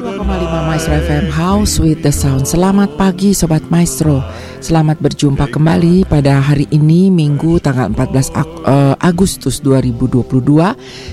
102,5 Maestro FM House with the Sound. Selamat pagi Sobat Maestro. Selamat berjumpa kembali pada hari ini Minggu tanggal 14 Ag uh, Agustus 2022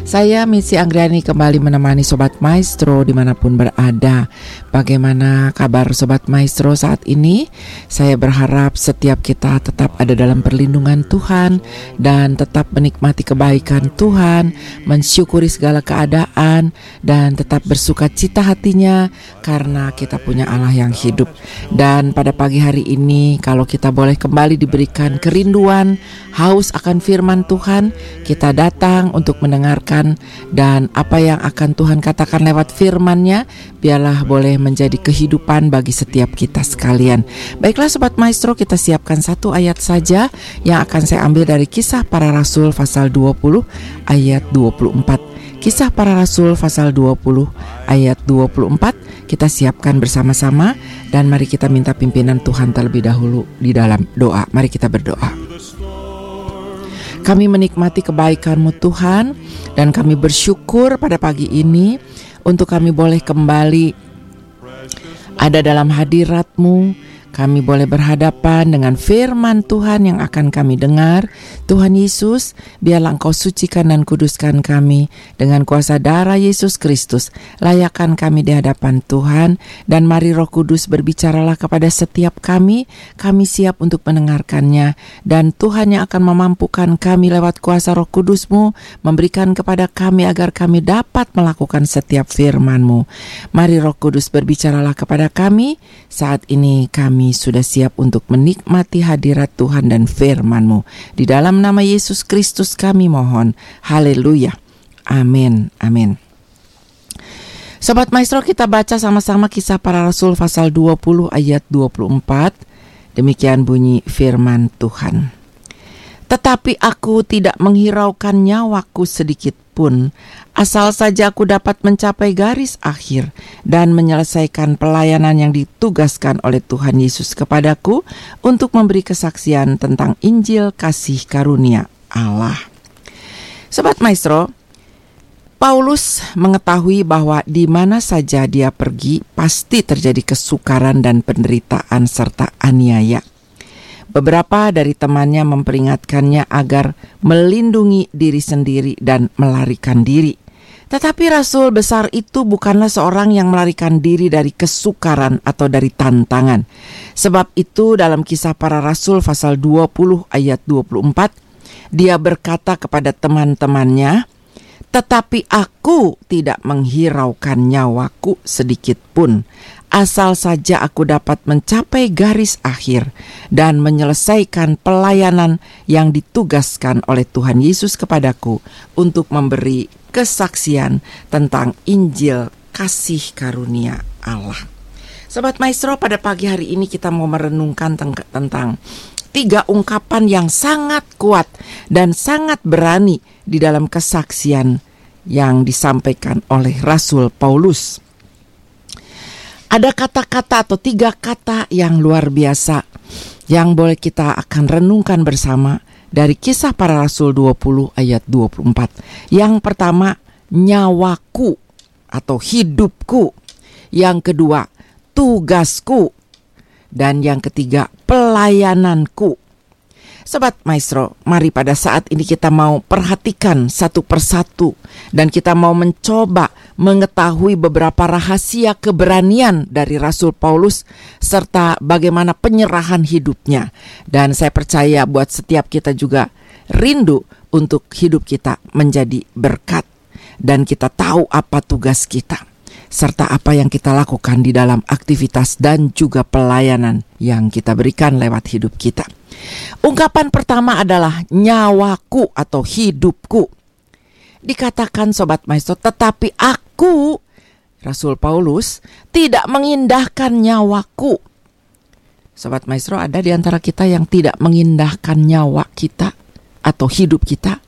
Saya Missy Anggriani kembali menemani Sobat Maestro di mana pun berada. Bagaimana kabar Sobat Maestro saat ini? Saya berharap setiap kita tetap ada dalam perlindungan Tuhan Dan tetap menikmati kebaikan Tuhan Mensyukuri segala keadaan Dan tetap bersuka cita kita hatinya karena kita punya Allah yang hidup. Dan pada pagi hari ini kalau kita boleh kembali diberikan kerinduan, haus akan firman Tuhan, kita datang untuk mendengarkan dan apa yang akan Tuhan katakan lewat firman-Nya biarlah boleh menjadi kehidupan bagi setiap kita sekalian. Baiklah sobat maestro, kita siapkan satu ayat saja yang akan saya ambil dari kisah para rasul pasal 20 ayat 24. Kisah para Rasul pasal 20 ayat 24 kita siapkan bersama-sama dan mari kita minta pimpinan Tuhan terlebih dahulu di dalam doa. Mari kita berdoa. Kami menikmati kebaikan-Mu Tuhan dan kami bersyukur pada pagi ini untuk kami boleh kembali ada dalam hadirat-Mu kami boleh berhadapan dengan firman Tuhan yang akan kami dengar. Tuhan Yesus, biarlah Engkau sucikan dan kuduskan kami dengan kuasa darah Yesus Kristus. Layakkan kami di hadapan Tuhan dan mari Roh Kudus berbicaralah kepada setiap kami. Kami siap untuk mendengarkannya dan Tuhan yang akan memampukan kami lewat kuasa Roh Kudusmu memberikan kepada kami agar kami dapat melakukan setiap firman-Mu. Mari Roh Kudus berbicaralah kepada kami. Saat ini kami sudah siap untuk menikmati hadirat Tuhan dan firman-Mu. Di dalam nama Yesus Kristus kami mohon. Haleluya. Amin. Amin. Sobat Maestro kita baca sama-sama kisah para rasul pasal 20 ayat 24. Demikian bunyi firman Tuhan. Tetapi aku tidak menghiraukan nyawaku sedikit pun, asal saja aku dapat mencapai garis akhir dan menyelesaikan pelayanan yang ditugaskan oleh Tuhan Yesus kepadaku untuk memberi kesaksian tentang Injil kasih karunia Allah. Sobat Maestro, Paulus mengetahui bahwa di mana saja dia pergi pasti terjadi kesukaran dan penderitaan serta aniaya. Beberapa dari temannya memperingatkannya agar melindungi diri sendiri dan melarikan diri. Tetapi rasul besar itu bukanlah seorang yang melarikan diri dari kesukaran atau dari tantangan. Sebab itu dalam kisah para rasul pasal 20 ayat 24, dia berkata kepada teman-temannya, tetapi aku tidak menghiraukan nyawaku sedikit pun asal saja aku dapat mencapai garis akhir dan menyelesaikan pelayanan yang ditugaskan oleh Tuhan Yesus kepadaku untuk memberi kesaksian tentang Injil kasih karunia Allah. Sobat Maestro, pada pagi hari ini kita mau merenungkan tentang tiga ungkapan yang sangat kuat dan sangat berani di dalam kesaksian yang disampaikan oleh Rasul Paulus. Ada kata-kata atau tiga kata yang luar biasa yang boleh kita akan renungkan bersama dari kisah para rasul 20 ayat 24. Yang pertama, nyawaku atau hidupku. Yang kedua, tugasku. Dan yang ketiga, pelayananku. Sobat Maestro, mari pada saat ini kita mau perhatikan satu persatu dan kita mau mencoba mengetahui beberapa rahasia keberanian dari Rasul Paulus serta bagaimana penyerahan hidupnya. Dan saya percaya buat setiap kita juga rindu untuk hidup kita menjadi berkat dan kita tahu apa tugas kita serta apa yang kita lakukan di dalam aktivitas dan juga pelayanan yang kita berikan lewat hidup kita. Ungkapan pertama adalah nyawaku atau hidupku. Dikatakan sobat maestro, tetapi aku, Rasul Paulus, tidak mengindahkan nyawaku. Sobat maestro, ada di antara kita yang tidak mengindahkan nyawa kita atau hidup kita.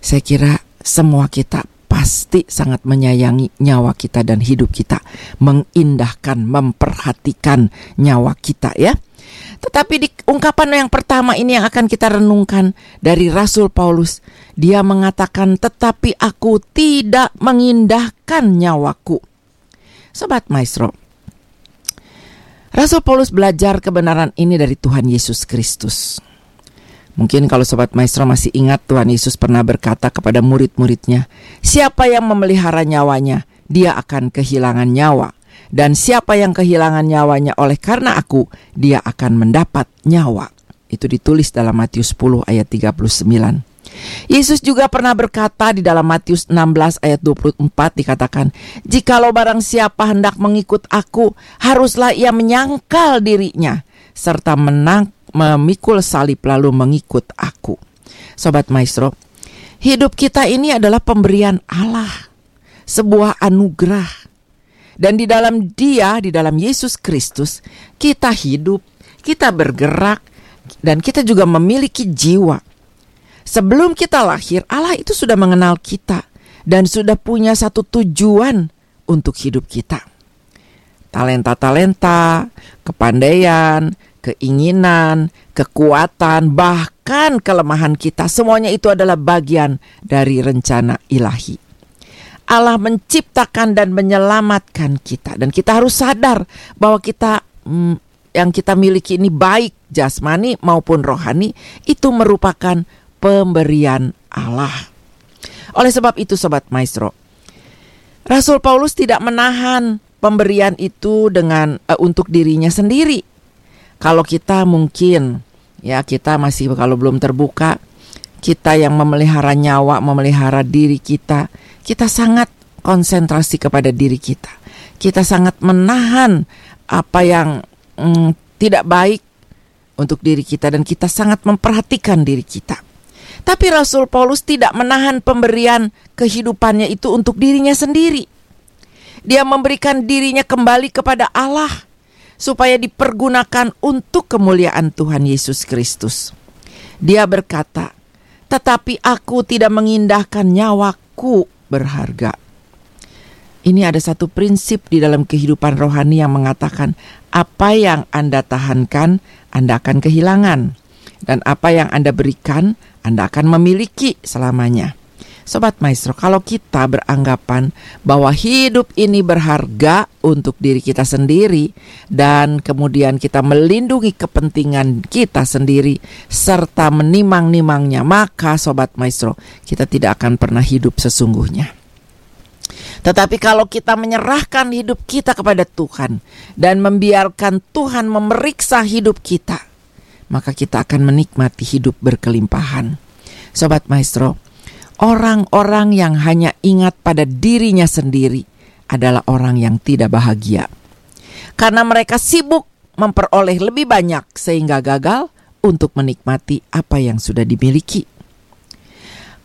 Saya kira semua kita pasti sangat menyayangi nyawa kita dan hidup kita, mengindahkan, memperhatikan nyawa kita ya. Tetapi di ungkapan yang pertama ini yang akan kita renungkan dari Rasul Paulus. Dia mengatakan, "Tetapi aku tidak mengindahkan nyawaku." Sobat Maestro, Rasul Paulus belajar kebenaran ini dari Tuhan Yesus Kristus. Mungkin kalau Sobat Maestro masih ingat Tuhan Yesus pernah berkata kepada murid-muridnya, Siapa yang memelihara nyawanya, dia akan kehilangan nyawa. Dan siapa yang kehilangan nyawanya oleh karena aku, dia akan mendapat nyawa. Itu ditulis dalam Matius 10 ayat 39. Yesus juga pernah berkata di dalam Matius 16 ayat 24 dikatakan, "Jikalau barang siapa hendak mengikut aku, haruslah ia menyangkal dirinya serta menang memikul salib lalu mengikut aku." Sobat Maestro, hidup kita ini adalah pemberian Allah, sebuah anugerah. Dan di dalam Dia, di dalam Yesus Kristus, kita hidup, kita bergerak, dan kita juga memiliki jiwa. Sebelum kita lahir, Allah itu sudah mengenal kita dan sudah punya satu tujuan untuk hidup kita. Talenta-talenta, kepandaian, keinginan, kekuatan, bahkan kelemahan kita, semuanya itu adalah bagian dari rencana ilahi. Allah menciptakan dan menyelamatkan kita, dan kita harus sadar bahwa kita mm, yang kita miliki ini baik jasmani maupun rohani itu merupakan pemberian Allah. Oleh sebab itu sobat maestro, Rasul Paulus tidak menahan pemberian itu dengan uh, untuk dirinya sendiri. Kalau kita mungkin ya kita masih kalau belum terbuka, kita yang memelihara nyawa, memelihara diri kita, kita sangat konsentrasi kepada diri kita. Kita sangat menahan apa yang mm, tidak baik untuk diri kita dan kita sangat memperhatikan diri kita. Tapi Rasul Paulus tidak menahan pemberian kehidupannya itu untuk dirinya sendiri. Dia memberikan dirinya kembali kepada Allah supaya dipergunakan untuk kemuliaan Tuhan Yesus Kristus. Dia berkata, "Tetapi aku tidak mengindahkan nyawaku berharga." Ini ada satu prinsip di dalam kehidupan rohani yang mengatakan apa yang Anda tahankan, Anda akan kehilangan. Dan apa yang Anda berikan, Anda akan memiliki selamanya. Sobat Maestro, kalau kita beranggapan bahwa hidup ini berharga untuk diri kita sendiri dan kemudian kita melindungi kepentingan kita sendiri serta menimang-nimangnya, maka Sobat Maestro, kita tidak akan pernah hidup sesungguhnya. Tetapi kalau kita menyerahkan hidup kita kepada Tuhan dan membiarkan Tuhan memeriksa hidup kita, maka kita akan menikmati hidup berkelimpahan. Sobat Maestro, orang-orang yang hanya ingat pada dirinya sendiri adalah orang yang tidak bahagia. Karena mereka sibuk memperoleh lebih banyak sehingga gagal untuk menikmati apa yang sudah dimiliki.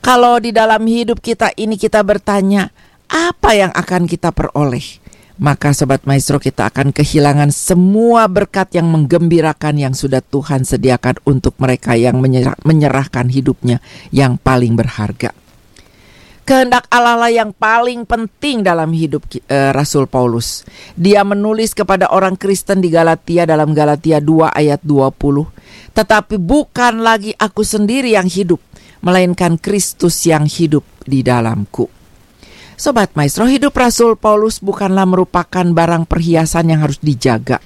Kalau di dalam hidup kita ini kita bertanya, apa yang akan kita peroleh? Maka sobat maestro kita akan kehilangan semua berkat yang menggembirakan yang sudah Tuhan sediakan untuk mereka yang menyerah, menyerahkan hidupnya yang paling berharga. Kehendak Allah lah yang paling penting dalam hidup uh, Rasul Paulus. Dia menulis kepada orang Kristen di Galatia dalam Galatia 2 ayat 20. Tetapi bukan lagi aku sendiri yang hidup, melainkan Kristus yang hidup di dalamku. Sobat Maestro, hidup Rasul Paulus bukanlah merupakan barang perhiasan yang harus dijaga.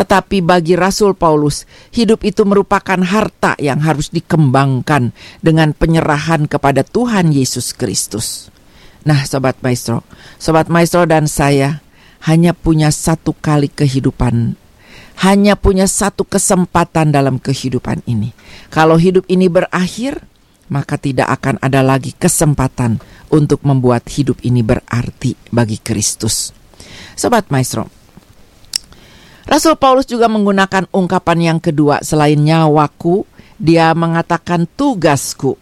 Tetapi bagi Rasul Paulus, hidup itu merupakan harta yang harus dikembangkan dengan penyerahan kepada Tuhan Yesus Kristus. Nah, Sobat Maestro, Sobat Maestro dan saya hanya punya satu kali kehidupan hanya punya satu kesempatan dalam kehidupan ini. Kalau hidup ini berakhir, maka tidak akan ada lagi kesempatan untuk membuat hidup ini berarti bagi Kristus. Sobat Maestro, Rasul Paulus juga menggunakan ungkapan yang kedua selain nyawaku, dia mengatakan tugasku.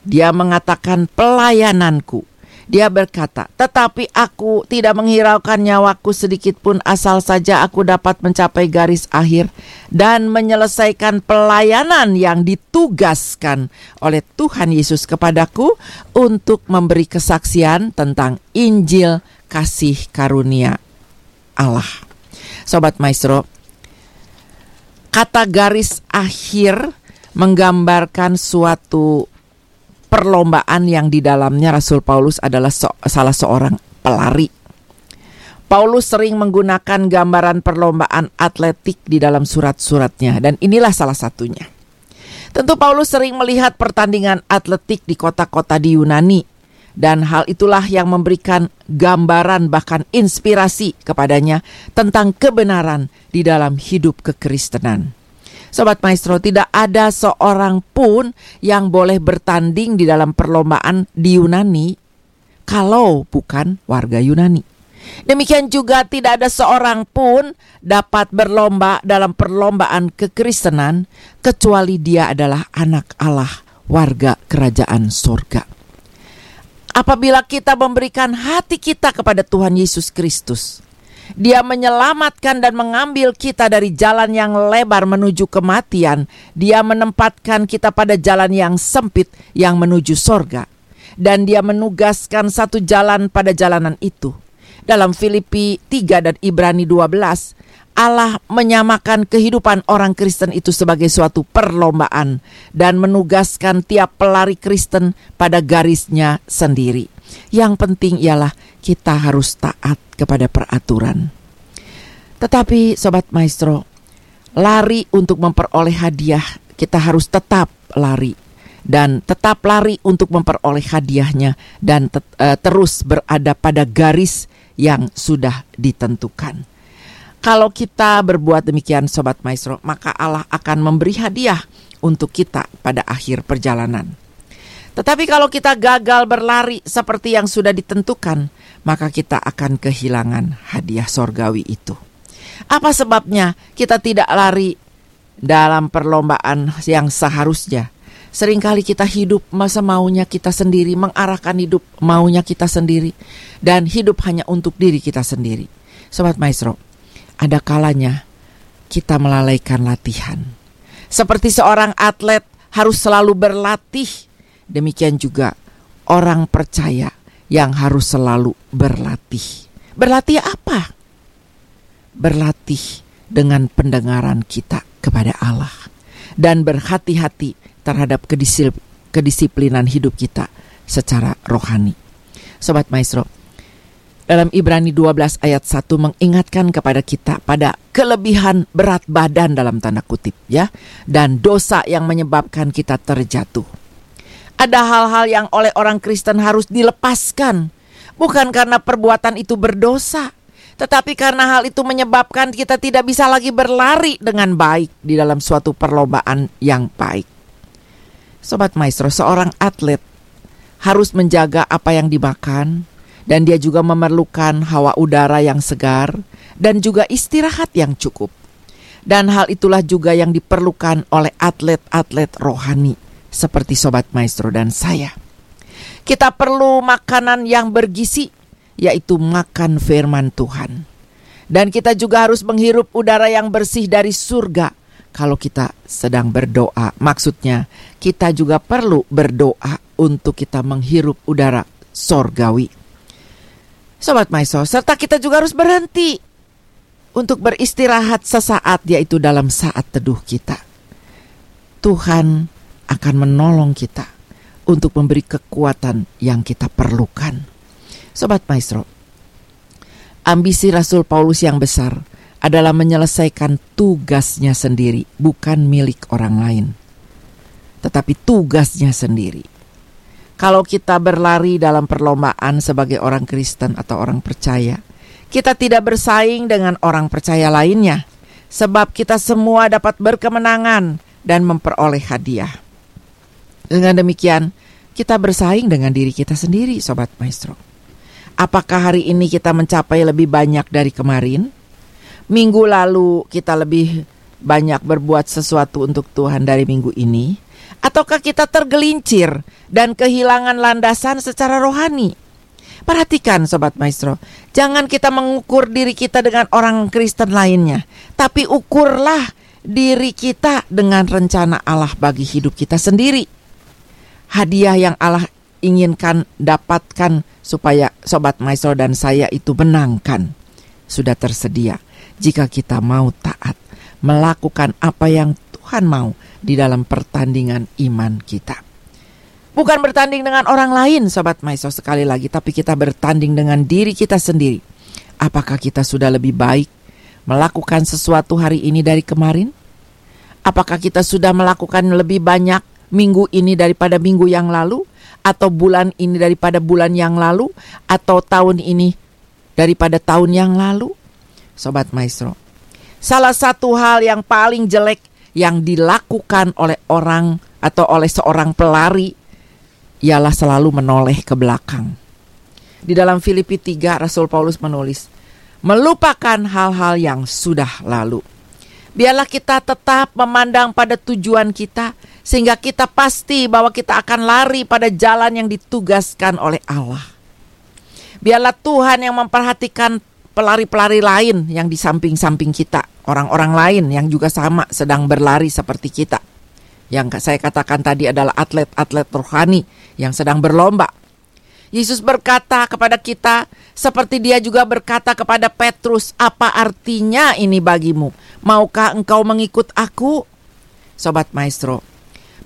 Dia mengatakan pelayananku. Dia berkata, "Tetapi aku tidak menghiraukan nyawaku sedikit pun asal saja aku dapat mencapai garis akhir dan menyelesaikan pelayanan yang ditugaskan oleh Tuhan Yesus kepadaku untuk memberi kesaksian tentang Injil kasih karunia Allah." Sobat Maestro, kata garis akhir menggambarkan suatu perlombaan yang di dalamnya Rasul Paulus adalah so, salah seorang pelari. Paulus sering menggunakan gambaran perlombaan atletik di dalam surat-suratnya dan inilah salah satunya. Tentu Paulus sering melihat pertandingan atletik di kota-kota di Yunani dan hal itulah yang memberikan gambaran bahkan inspirasi kepadanya tentang kebenaran di dalam hidup kekristenan. Sobat Maestro, tidak ada seorang pun yang boleh bertanding di dalam perlombaan di Yunani kalau bukan warga Yunani. Demikian juga tidak ada seorang pun dapat berlomba dalam perlombaan kekristenan kecuali dia adalah anak Allah, warga kerajaan sorga. Apabila kita memberikan hati kita kepada Tuhan Yesus Kristus, dia menyelamatkan dan mengambil kita dari jalan yang lebar menuju kematian. Dia menempatkan kita pada jalan yang sempit yang menuju sorga. Dan dia menugaskan satu jalan pada jalanan itu dalam Filipi 3 dan Ibrani 12, Allah menyamakan kehidupan orang Kristen itu sebagai suatu perlombaan dan menugaskan tiap pelari Kristen pada garisnya sendiri. Yang penting ialah kita harus taat kepada peraturan. Tetapi sobat maestro, lari untuk memperoleh hadiah, kita harus tetap lari dan tetap lari untuk memperoleh hadiahnya dan uh, terus berada pada garis yang sudah ditentukan. Kalau kita berbuat demikian Sobat Maestro, maka Allah akan memberi hadiah untuk kita pada akhir perjalanan. Tetapi kalau kita gagal berlari seperti yang sudah ditentukan, maka kita akan kehilangan hadiah sorgawi itu. Apa sebabnya kita tidak lari dalam perlombaan yang seharusnya? Seringkali kita hidup masa maunya kita sendiri, mengarahkan hidup maunya kita sendiri, dan hidup hanya untuk diri kita sendiri. Sobat Maestro, ada kalanya kita melalaikan latihan. Seperti seorang atlet harus selalu berlatih, demikian juga orang percaya yang harus selalu berlatih. Berlatih apa? Berlatih dengan pendengaran kita kepada Allah dan berhati-hati terhadap kedisiplinan hidup kita secara rohani. Sobat Maestro, dalam Ibrani 12 ayat 1 mengingatkan kepada kita pada kelebihan berat badan dalam tanda kutip ya dan dosa yang menyebabkan kita terjatuh. Ada hal-hal yang oleh orang Kristen harus dilepaskan bukan karena perbuatan itu berdosa, tetapi karena hal itu menyebabkan kita tidak bisa lagi berlari dengan baik di dalam suatu perlombaan yang baik. Sobat Maestro, seorang atlet harus menjaga apa yang dimakan dan dia juga memerlukan hawa udara yang segar dan juga istirahat yang cukup. Dan hal itulah juga yang diperlukan oleh atlet-atlet rohani seperti Sobat Maestro dan saya. Kita perlu makanan yang bergizi, yaitu makan firman Tuhan. Dan kita juga harus menghirup udara yang bersih dari surga kalau kita sedang berdoa. Maksudnya, kita juga perlu berdoa untuk kita menghirup udara sorgawi. Sobat Maiso, serta kita juga harus berhenti untuk beristirahat sesaat yaitu dalam saat teduh kita. Tuhan akan menolong kita untuk memberi kekuatan yang kita perlukan. Sobat Maestro, ambisi Rasul Paulus yang besar adalah menyelesaikan tugasnya sendiri, bukan milik orang lain, tetapi tugasnya sendiri. Kalau kita berlari dalam perlombaan sebagai orang Kristen atau orang percaya, kita tidak bersaing dengan orang percaya lainnya, sebab kita semua dapat berkemenangan dan memperoleh hadiah. Dengan demikian, kita bersaing dengan diri kita sendiri, Sobat Maestro. Apakah hari ini kita mencapai lebih banyak dari kemarin? minggu lalu kita lebih banyak berbuat sesuatu untuk Tuhan dari minggu ini? Ataukah kita tergelincir dan kehilangan landasan secara rohani? Perhatikan Sobat Maestro, jangan kita mengukur diri kita dengan orang Kristen lainnya, tapi ukurlah diri kita dengan rencana Allah bagi hidup kita sendiri. Hadiah yang Allah inginkan dapatkan supaya Sobat Maestro dan saya itu menangkan sudah tersedia jika kita mau taat melakukan apa yang Tuhan mau di dalam pertandingan iman kita. Bukan bertanding dengan orang lain, sobat Maiso sekali lagi, tapi kita bertanding dengan diri kita sendiri. apakah kita sudah lebih baik melakukan sesuatu hari ini dari kemarin? Apakah kita sudah melakukan lebih banyak minggu ini daripada minggu yang lalu? Atau bulan ini daripada bulan yang lalu? Atau tahun ini daripada tahun yang lalu? Sobat Maestro, salah satu hal yang paling jelek yang dilakukan oleh orang atau oleh seorang pelari ialah selalu menoleh ke belakang. Di dalam Filipi 3 Rasul Paulus menulis, melupakan hal-hal yang sudah lalu. Biarlah kita tetap memandang pada tujuan kita sehingga kita pasti bahwa kita akan lari pada jalan yang ditugaskan oleh Allah. Biarlah Tuhan yang memperhatikan pelari-pelari lain yang di samping-samping kita, orang-orang lain yang juga sama sedang berlari seperti kita. Yang saya katakan tadi adalah atlet-atlet rohani yang sedang berlomba Yesus berkata kepada kita, seperti Dia juga berkata kepada Petrus, "Apa artinya ini bagimu? Maukah engkau mengikut Aku?" Sobat Maestro,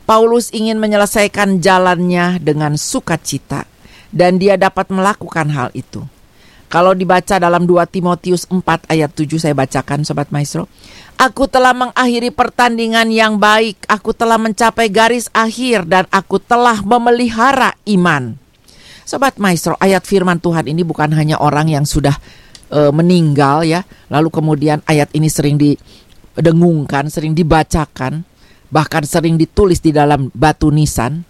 Paulus ingin menyelesaikan jalannya dengan sukacita, dan dia dapat melakukan hal itu. Kalau dibaca dalam 2 Timotius 4 ayat 7 saya bacakan Sobat Maestro. Aku telah mengakhiri pertandingan yang baik, aku telah mencapai garis akhir dan aku telah memelihara iman. Sobat Maestro, ayat firman Tuhan ini bukan hanya orang yang sudah e, meninggal ya, lalu kemudian ayat ini sering didengungkan, sering dibacakan, bahkan sering ditulis di dalam batu nisan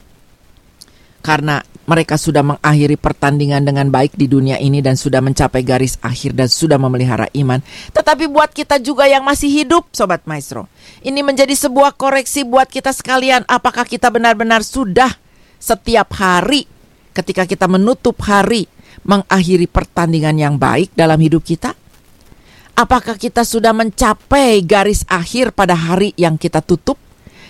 karena mereka sudah mengakhiri pertandingan dengan baik di dunia ini dan sudah mencapai garis akhir dan sudah memelihara iman. Tetapi buat kita juga yang masih hidup, Sobat Maestro, ini menjadi sebuah koreksi buat kita sekalian. Apakah kita benar-benar sudah setiap hari ketika kita menutup hari mengakhiri pertandingan yang baik dalam hidup kita? Apakah kita sudah mencapai garis akhir pada hari yang kita tutup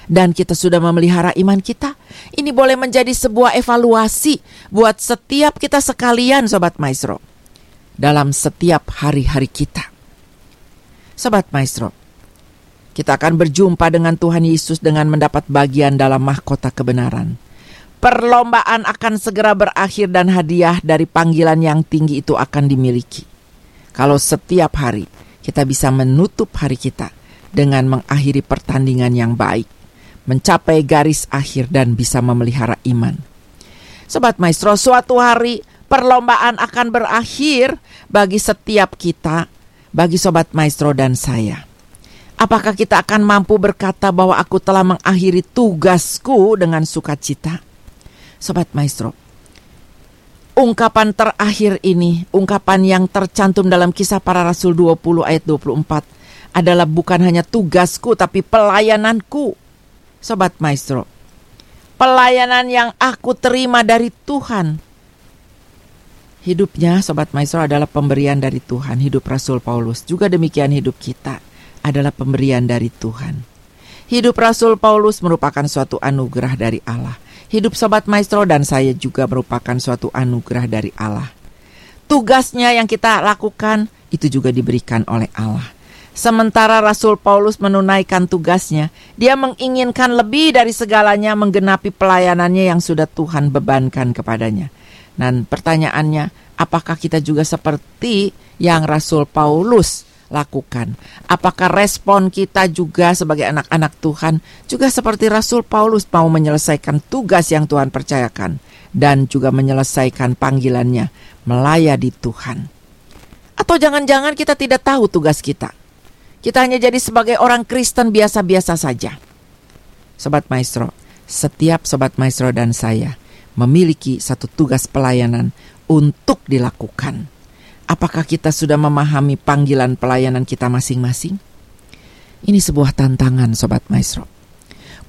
dan kita sudah memelihara iman kita? Ini boleh menjadi sebuah evaluasi buat setiap kita sekalian Sobat Maestro dalam setiap hari-hari kita. Sobat Maestro, kita akan berjumpa dengan Tuhan Yesus dengan mendapat bagian dalam mahkota kebenaran. Perlombaan akan segera berakhir dan hadiah dari panggilan yang tinggi itu akan dimiliki. Kalau setiap hari kita bisa menutup hari kita dengan mengakhiri pertandingan yang baik, mencapai garis akhir dan bisa memelihara iman. Sobat Maestro, suatu hari perlombaan akan berakhir bagi setiap kita, bagi Sobat Maestro dan saya. Apakah kita akan mampu berkata bahwa aku telah mengakhiri tugasku dengan sukacita? Sobat Maestro, ungkapan terakhir ini, ungkapan yang tercantum dalam kisah para rasul 20 ayat 24 adalah bukan hanya tugasku tapi pelayananku. Sobat Maestro, pelayanan yang aku terima dari Tuhan. Hidupnya Sobat Maestro adalah pemberian dari Tuhan, hidup Rasul Paulus. Juga demikian hidup kita adalah pemberian dari Tuhan. Hidup Rasul Paulus merupakan suatu anugerah dari Allah. Hidup Sobat Maestro dan saya juga merupakan suatu anugerah dari Allah. Tugasnya yang kita lakukan itu juga diberikan oleh Allah. Sementara Rasul Paulus menunaikan tugasnya, dia menginginkan lebih dari segalanya menggenapi pelayanannya yang sudah Tuhan bebankan kepadanya. Dan pertanyaannya, apakah kita juga seperti yang Rasul Paulus lakukan. Apakah respon kita juga sebagai anak-anak Tuhan juga seperti Rasul Paulus mau menyelesaikan tugas yang Tuhan percayakan dan juga menyelesaikan panggilannya melayani Tuhan. Atau jangan-jangan kita tidak tahu tugas kita. Kita hanya jadi sebagai orang Kristen biasa-biasa saja. Sobat Maestro, setiap Sobat Maestro dan saya memiliki satu tugas pelayanan untuk dilakukan Apakah kita sudah memahami panggilan pelayanan kita masing-masing? Ini sebuah tantangan Sobat Maestro.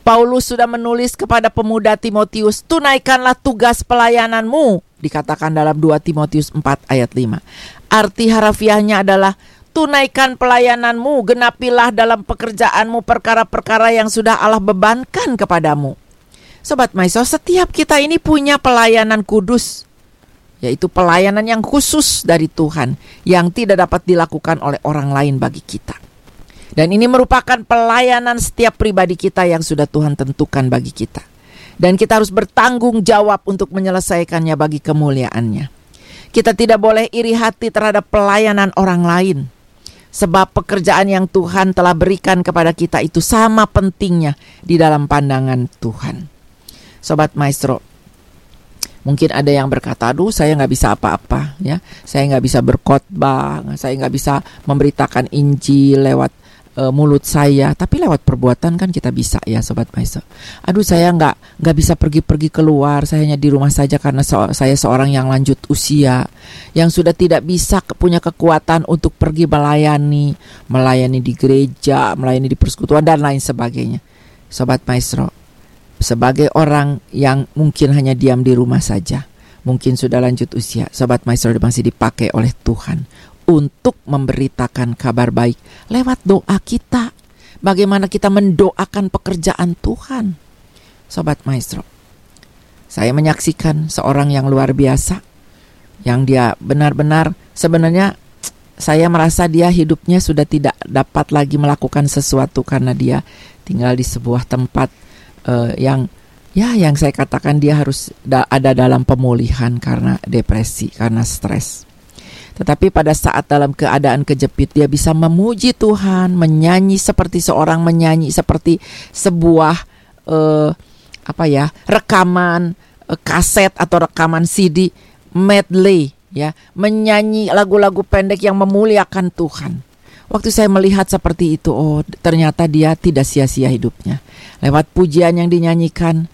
Paulus sudah menulis kepada pemuda Timotius, tunaikanlah tugas pelayananmu, dikatakan dalam 2 Timotius 4 ayat 5. Arti harafiahnya adalah tunaikan pelayananmu, genapilah dalam pekerjaanmu perkara-perkara yang sudah Allah bebankan kepadamu. Sobat Maestro, setiap kita ini punya pelayanan kudus yaitu pelayanan yang khusus dari Tuhan yang tidak dapat dilakukan oleh orang lain bagi kita. Dan ini merupakan pelayanan setiap pribadi kita yang sudah Tuhan tentukan bagi kita. Dan kita harus bertanggung jawab untuk menyelesaikannya bagi kemuliaannya. Kita tidak boleh iri hati terhadap pelayanan orang lain. Sebab pekerjaan yang Tuhan telah berikan kepada kita itu sama pentingnya di dalam pandangan Tuhan. Sobat Maestro, mungkin ada yang berkata, aduh saya nggak bisa apa-apa ya, saya nggak bisa berkhotbah, saya nggak bisa memberitakan Injil lewat uh, mulut saya, tapi lewat perbuatan kan kita bisa ya sobat maestro. Aduh saya nggak nggak bisa pergi-pergi keluar, saya hanya di rumah saja karena so saya seorang yang lanjut usia, yang sudah tidak bisa punya kekuatan untuk pergi melayani, melayani di gereja, melayani di persekutuan dan lain sebagainya. Sobat maestro, sebagai orang yang mungkin hanya diam di rumah saja, mungkin sudah lanjut usia, sobat maestro masih dipakai oleh Tuhan untuk memberitakan kabar baik lewat doa kita. Bagaimana kita mendoakan pekerjaan Tuhan. Sobat Maestro, saya menyaksikan seorang yang luar biasa yang dia benar-benar sebenarnya saya merasa dia hidupnya sudah tidak dapat lagi melakukan sesuatu karena dia tinggal di sebuah tempat uh, yang ya yang saya katakan dia harus da ada dalam pemulihan karena depresi, karena stres. Tetapi pada saat dalam keadaan kejepit dia bisa memuji Tuhan, menyanyi seperti seorang menyanyi seperti sebuah uh, apa ya, rekaman uh, kaset atau rekaman CD medley ya, menyanyi lagu-lagu pendek yang memuliakan Tuhan. Waktu saya melihat seperti itu, oh ternyata dia tidak sia-sia hidupnya. Lewat pujian yang dinyanyikan,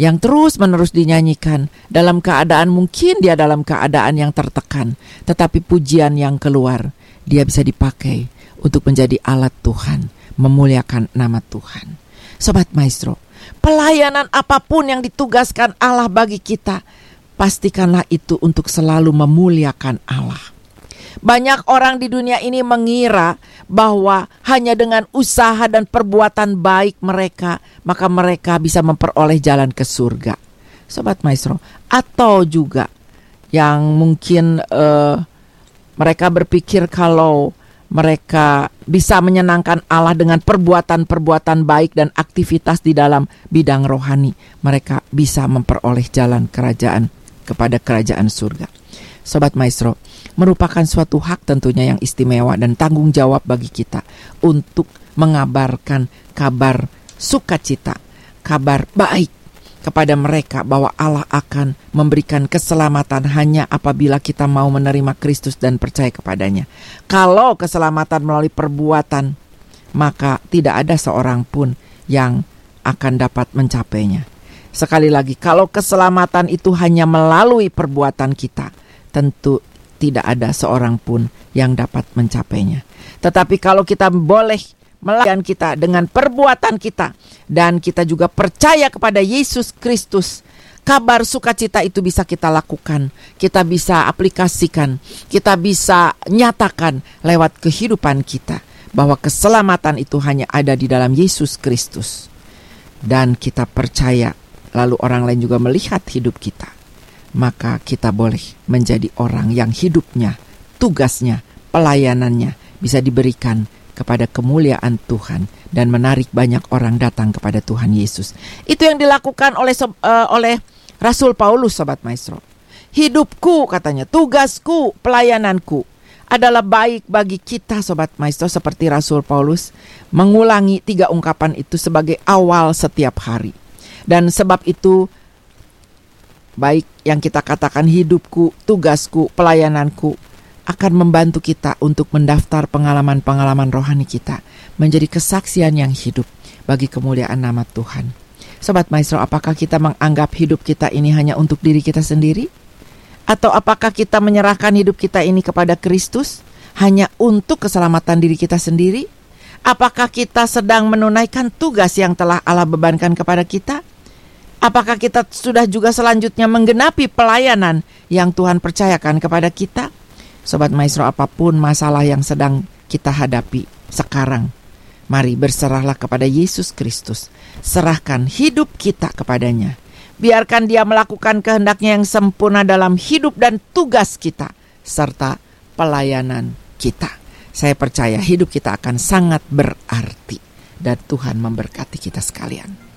yang terus-menerus dinyanyikan dalam keadaan mungkin dia dalam keadaan yang tertekan, tetapi pujian yang keluar dia bisa dipakai untuk menjadi alat Tuhan, memuliakan nama Tuhan. Sobat Maestro, pelayanan apa pun yang ditugaskan Allah bagi kita, pastikanlah itu untuk selalu memuliakan Allah. Banyak orang di dunia ini mengira bahwa hanya dengan usaha dan perbuatan baik mereka, maka mereka bisa memperoleh jalan ke surga. Sobat Maestro, atau juga yang mungkin uh, mereka berpikir kalau mereka bisa menyenangkan Allah dengan perbuatan-perbuatan baik dan aktivitas di dalam bidang rohani, mereka bisa memperoleh jalan kerajaan kepada kerajaan surga. Sobat Maestro, merupakan suatu hak tentunya yang istimewa dan tanggung jawab bagi kita untuk mengabarkan kabar sukacita, kabar baik kepada mereka bahwa Allah akan memberikan keselamatan hanya apabila kita mau menerima Kristus dan percaya kepadanya. Kalau keselamatan melalui perbuatan, maka tidak ada seorang pun yang akan dapat mencapainya. Sekali lagi, kalau keselamatan itu hanya melalui perbuatan kita, tentu tidak ada seorang pun yang dapat mencapainya. Tetapi kalau kita boleh melayan kita dengan perbuatan kita dan kita juga percaya kepada Yesus Kristus, kabar sukacita itu bisa kita lakukan, kita bisa aplikasikan, kita bisa nyatakan lewat kehidupan kita bahwa keselamatan itu hanya ada di dalam Yesus Kristus. Dan kita percaya lalu orang lain juga melihat hidup kita maka kita boleh menjadi orang yang hidupnya, tugasnya, pelayanannya bisa diberikan kepada kemuliaan Tuhan dan menarik banyak orang datang kepada Tuhan Yesus. Itu yang dilakukan oleh uh, oleh Rasul Paulus sobat maestro. Hidupku katanya, tugasku, pelayananku adalah baik bagi kita sobat maestro seperti Rasul Paulus mengulangi tiga ungkapan itu sebagai awal setiap hari. Dan sebab itu baik yang kita katakan hidupku, tugasku, pelayananku akan membantu kita untuk mendaftar pengalaman-pengalaman rohani kita menjadi kesaksian yang hidup bagi kemuliaan nama Tuhan. Sobat Maestro, apakah kita menganggap hidup kita ini hanya untuk diri kita sendiri? Atau apakah kita menyerahkan hidup kita ini kepada Kristus hanya untuk keselamatan diri kita sendiri? Apakah kita sedang menunaikan tugas yang telah Allah bebankan kepada kita? Apakah kita sudah juga selanjutnya menggenapi pelayanan yang Tuhan percayakan kepada kita? Sobat Maestro, apa pun masalah yang sedang kita hadapi sekarang, mari berserahlah kepada Yesus Kristus. Serahkan hidup kita kepadanya. Biarkan dia melakukan kehendaknya yang sempurna dalam hidup dan tugas kita, serta pelayanan kita. Saya percaya hidup kita akan sangat berarti dan Tuhan memberkati kita sekalian.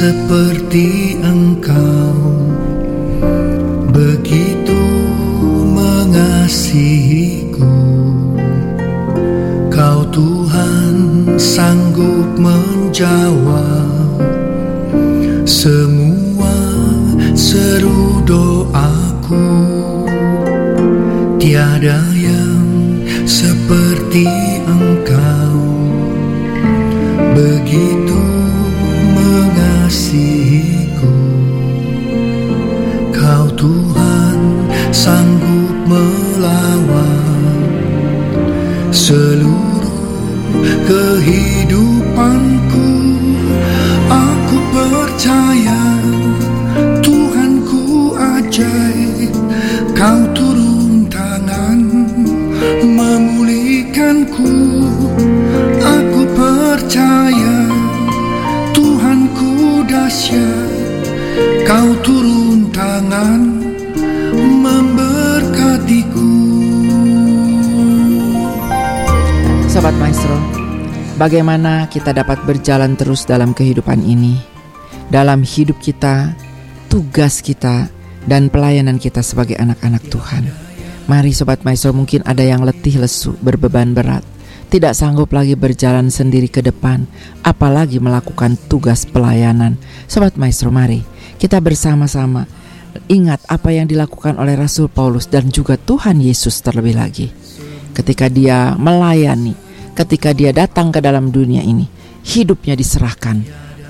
seperti engkau. Memulihkanku. Aku percaya Tuhanku dahsyat, Kau turun tangan memberkatiku. Sobat Maestro, bagaimana kita dapat berjalan terus dalam kehidupan ini? Dalam hidup kita, tugas kita, dan pelayanan kita sebagai anak-anak Tuhan. Mari Sobat Maestro mungkin ada yang letih lesu, berbeban berat, tidak sanggup lagi berjalan sendiri ke depan, apalagi melakukan tugas pelayanan. Sobat Maestro mari kita bersama-sama ingat apa yang dilakukan oleh Rasul Paulus dan juga Tuhan Yesus terlebih lagi. Ketika dia melayani, ketika dia datang ke dalam dunia ini, hidupnya diserahkan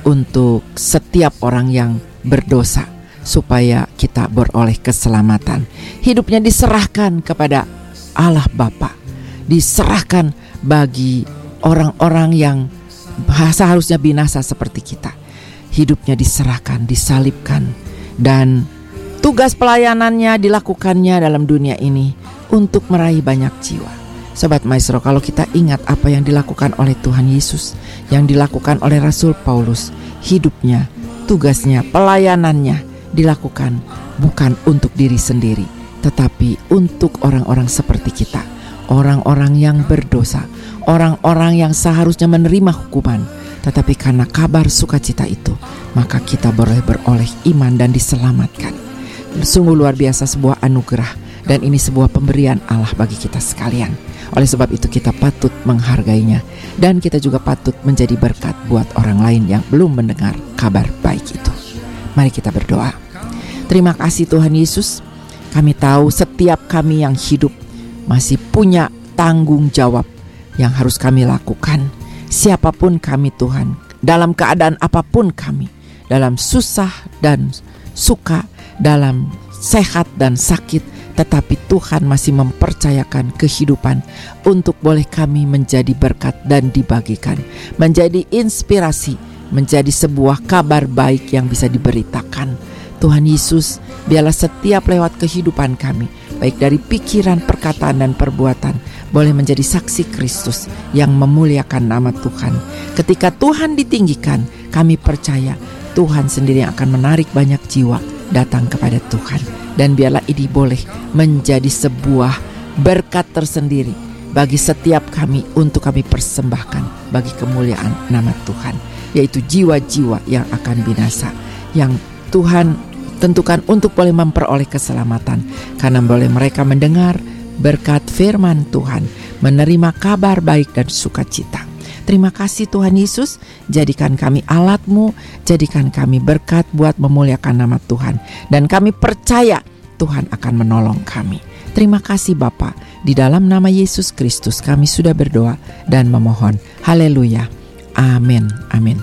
untuk setiap orang yang berdosa supaya kita beroleh keselamatan. Hidupnya diserahkan kepada Allah Bapa, diserahkan bagi orang-orang yang seharusnya binasa seperti kita. Hidupnya diserahkan, disalibkan dan tugas pelayanannya dilakukannya dalam dunia ini untuk meraih banyak jiwa. Sobat Maestro, kalau kita ingat apa yang dilakukan oleh Tuhan Yesus, yang dilakukan oleh Rasul Paulus, hidupnya, tugasnya, pelayanannya dilakukan bukan untuk diri sendiri, tetapi untuk orang-orang seperti kita, orang-orang yang berdosa, orang-orang yang seharusnya menerima hukuman, tetapi karena kabar sukacita itu, maka kita boleh beroleh iman dan diselamatkan. Sungguh luar biasa sebuah anugerah dan ini sebuah pemberian Allah bagi kita sekalian. Oleh sebab itu kita patut menghargainya dan kita juga patut menjadi berkat buat orang lain yang belum mendengar kabar baik itu. Mari kita berdoa. Terima kasih Tuhan Yesus. Kami tahu setiap kami yang hidup masih punya tanggung jawab yang harus kami lakukan. Siapa pun kami Tuhan, dalam keadaan apa pun kami, dalam susah dan suka, dalam sehat dan sakit, tetapi Tuhan masih mempercayakan kehidupan untuk boleh kami menjadi berkat dan dibagikan, menjadi inspirasi, menjadi sebuah kabar baik yang bisa diberitakan. Tuhan Yesus, biarlah setiap lewat kehidupan kami, baik dari pikiran, perkataan, dan perbuatan, boleh menjadi saksi Kristus yang memuliakan nama Tuhan. Ketika Tuhan ditinggikan, kami percaya Tuhan sendiri yang akan menarik banyak jiwa datang kepada Tuhan. Dan biarlah ini boleh menjadi sebuah berkat tersendiri bagi setiap kami untuk kami persembahkan bagi kemuliaan nama Tuhan. Yaitu jiwa-jiwa yang akan binasa. Yang Tuhan tentukan untuk boleh memperoleh keselamatan. Karena boleh mereka mendengar berkat firman Tuhan. Menerima kabar baik dan sukacita. Terima kasih Tuhan Yesus, jadikan kami alatmu, jadikan kami berkat buat memuliakan nama Tuhan. Dan kami percaya Tuhan akan menolong kami. Terima kasih Bapa. Di dalam nama Yesus Kristus kami sudah berdoa dan memohon. Haleluya. Amin. Amin.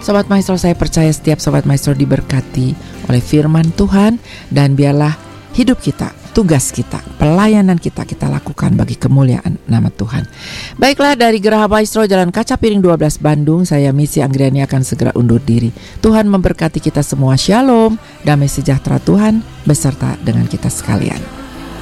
Sobat Maestro saya percaya setiap Sobat Maestro diberkati oleh firman Tuhan dan biarlah hidup kita tugas kita, pelayanan kita kita lakukan bagi kemuliaan nama Tuhan. Baiklah dari Geraha Maestro Jalan Kaca Piring 12 Bandung, saya Misi Anggriani akan segera undur diri. Tuhan memberkati kita semua. Shalom, damai sejahtera Tuhan beserta dengan kita sekalian.